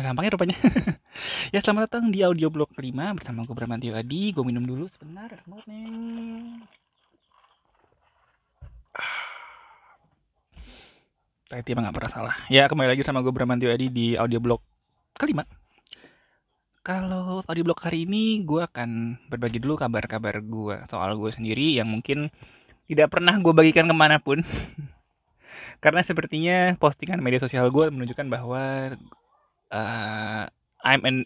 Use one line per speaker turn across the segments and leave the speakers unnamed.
Nah, gampangnya rupanya. ya selamat datang di audio blog kelima bersama gue Bramantio Adi. Gue minum dulu sebentar. Nih. Tadi emang gak pernah salah. Ya kembali lagi sama gue Bramantio Adi di audio blog kelima. Kalau audio blog hari ini gue akan berbagi dulu kabar-kabar gue soal gue sendiri yang mungkin tidak pernah gue bagikan ke mana pun. Karena sepertinya postingan media sosial gue menunjukkan bahwa uh, I'm in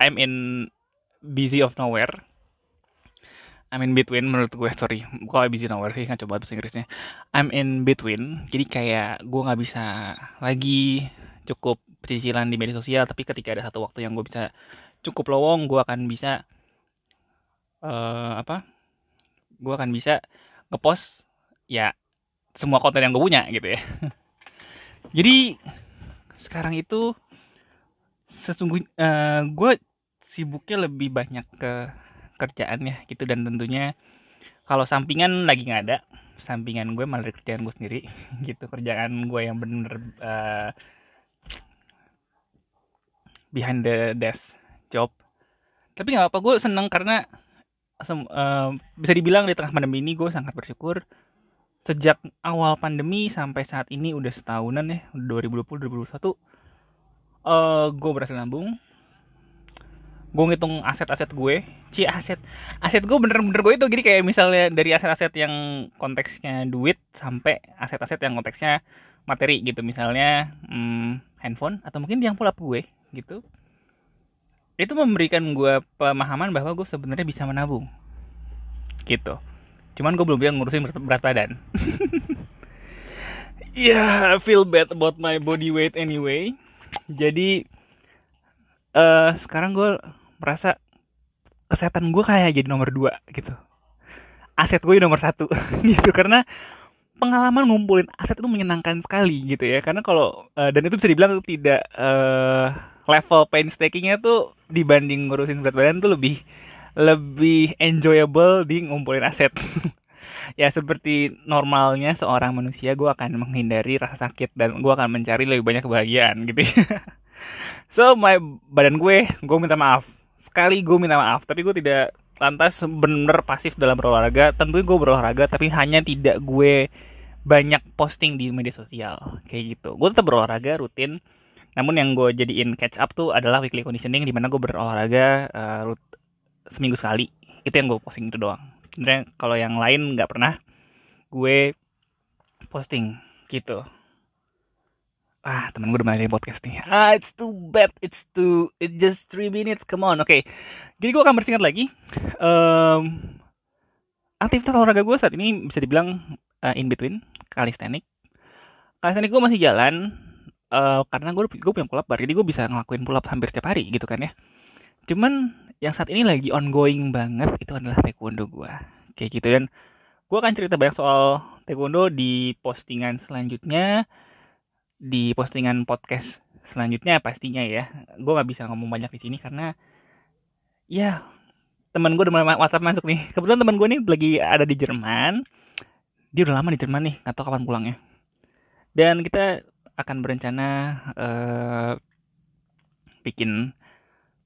I'm in busy of nowhere. I'm in between menurut gue sorry. Kalau busy nowhere sih nggak coba bahasa Inggrisnya. I'm in between jadi kayak gue nggak bisa lagi cukup cicilan di media sosial tapi ketika ada satu waktu yang gue bisa cukup lowong gue akan bisa uh, apa? Gue akan bisa ngepost ya semua konten yang gue punya gitu ya. Jadi sekarang itu sesungguhnya uh, gue sibuknya lebih banyak ke kerjaan ya gitu. Dan tentunya kalau sampingan lagi nggak ada sampingan gue malah kerjaan gue sendiri gitu. Kerjaan gue yang bener uh, behind the desk job. Tapi nggak apa gue seneng karena uh, bisa dibilang di tengah pandemi ini gue sangat bersyukur sejak awal pandemi sampai saat ini udah setahunan ya 2020 2021 uh, gue berhasil nabung. Gue ngitung aset-aset gue. Ci aset aset gue bener-bener gue itu. Jadi kayak misalnya dari aset-aset yang konteksnya duit sampai aset-aset yang konteksnya materi gitu. Misalnya hmm, handphone atau mungkin yang pulap gue gitu. Itu memberikan gue pemahaman bahwa gue sebenarnya bisa menabung gitu. Cuman gue belum bisa ngurusin berat badan. Yeah, feel bad about my body weight anyway jadi uh, sekarang gue merasa kesehatan gue kayak jadi nomor dua gitu. Aset gue nomor satu gitu. Karena pengalaman ngumpulin aset itu menyenangkan sekali gitu ya. Karena kalau uh, dan itu bisa dibilang tidak uh, level painstakingnya tuh dibanding ngurusin berat badan tuh lebih lebih enjoyable di ngumpulin aset ya seperti normalnya seorang manusia gue akan menghindari rasa sakit dan gue akan mencari lebih banyak kebahagiaan gitu. So my badan gue gue minta maaf. Sekali gue minta maaf tapi gue tidak lantas bener pasif dalam berolahraga. Tentu gue berolahraga tapi hanya tidak gue banyak posting di media sosial kayak gitu. Gue tetap berolahraga rutin. Namun yang gue jadiin catch up tuh adalah weekly conditioning di mana gue berolahraga uh, seminggu sekali. Itu yang gue posting itu doang sebenarnya kalau yang lain nggak pernah gue posting gitu. Ah temen gue udah mulai podcast nih. Ah it's too bad it's too it just three minutes come on. Oke okay. jadi gue akan bersingkat lagi. Um, aktivitas olahraga gue saat ini bisa dibilang uh, in between kalistenik kalistenik gue masih jalan uh, karena gue gue punya pull up bar jadi gue bisa ngelakuin pull up hampir setiap hari gitu kan ya. Cuman yang saat ini lagi ongoing banget itu adalah taekwondo gue kayak gitu dan gue akan cerita banyak soal taekwondo di postingan selanjutnya di postingan podcast selanjutnya pastinya ya. Gue nggak bisa ngomong banyak di sini karena ya teman gue udah mulai WhatsApp masuk nih. Kebetulan teman gue nih lagi ada di Jerman. Dia udah lama di Jerman nih nggak tahu kapan pulangnya. Dan kita akan berencana uh, bikin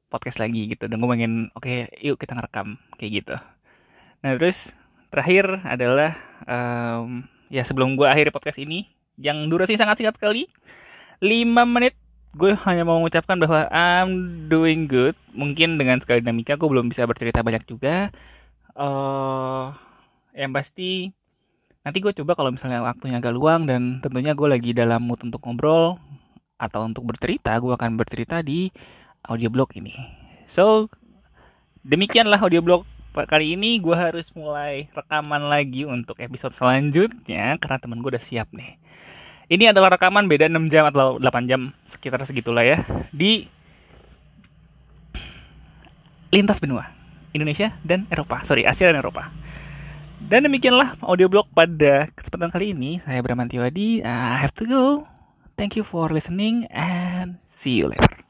podcast lagi gitu. Dan gue pengen oke okay, yuk kita ngerekam kayak gitu. Nah terus terakhir adalah um, ya sebelum gue akhiri podcast ini yang durasi sangat singkat sekali 5 menit. Gue hanya mau mengucapkan bahwa I'm doing good. Mungkin dengan sekali dinamika gue belum bisa bercerita banyak juga. Uh, yang pasti nanti gue coba kalau misalnya waktunya agak luang dan tentunya gue lagi dalam mood untuk ngobrol atau untuk bercerita gue akan bercerita di audioblog ini. So, demikianlah audioblog kali ini gue harus mulai rekaman lagi untuk episode selanjutnya karena temen gue udah siap nih. Ini adalah rekaman beda 6 jam atau 8 jam sekitar segitulah ya di lintas benua Indonesia dan Eropa. Sorry, Asia dan Eropa. Dan demikianlah audioblog pada kesempatan kali ini. Saya Bramantio Adi. I have to go. Thank you for listening and see you later.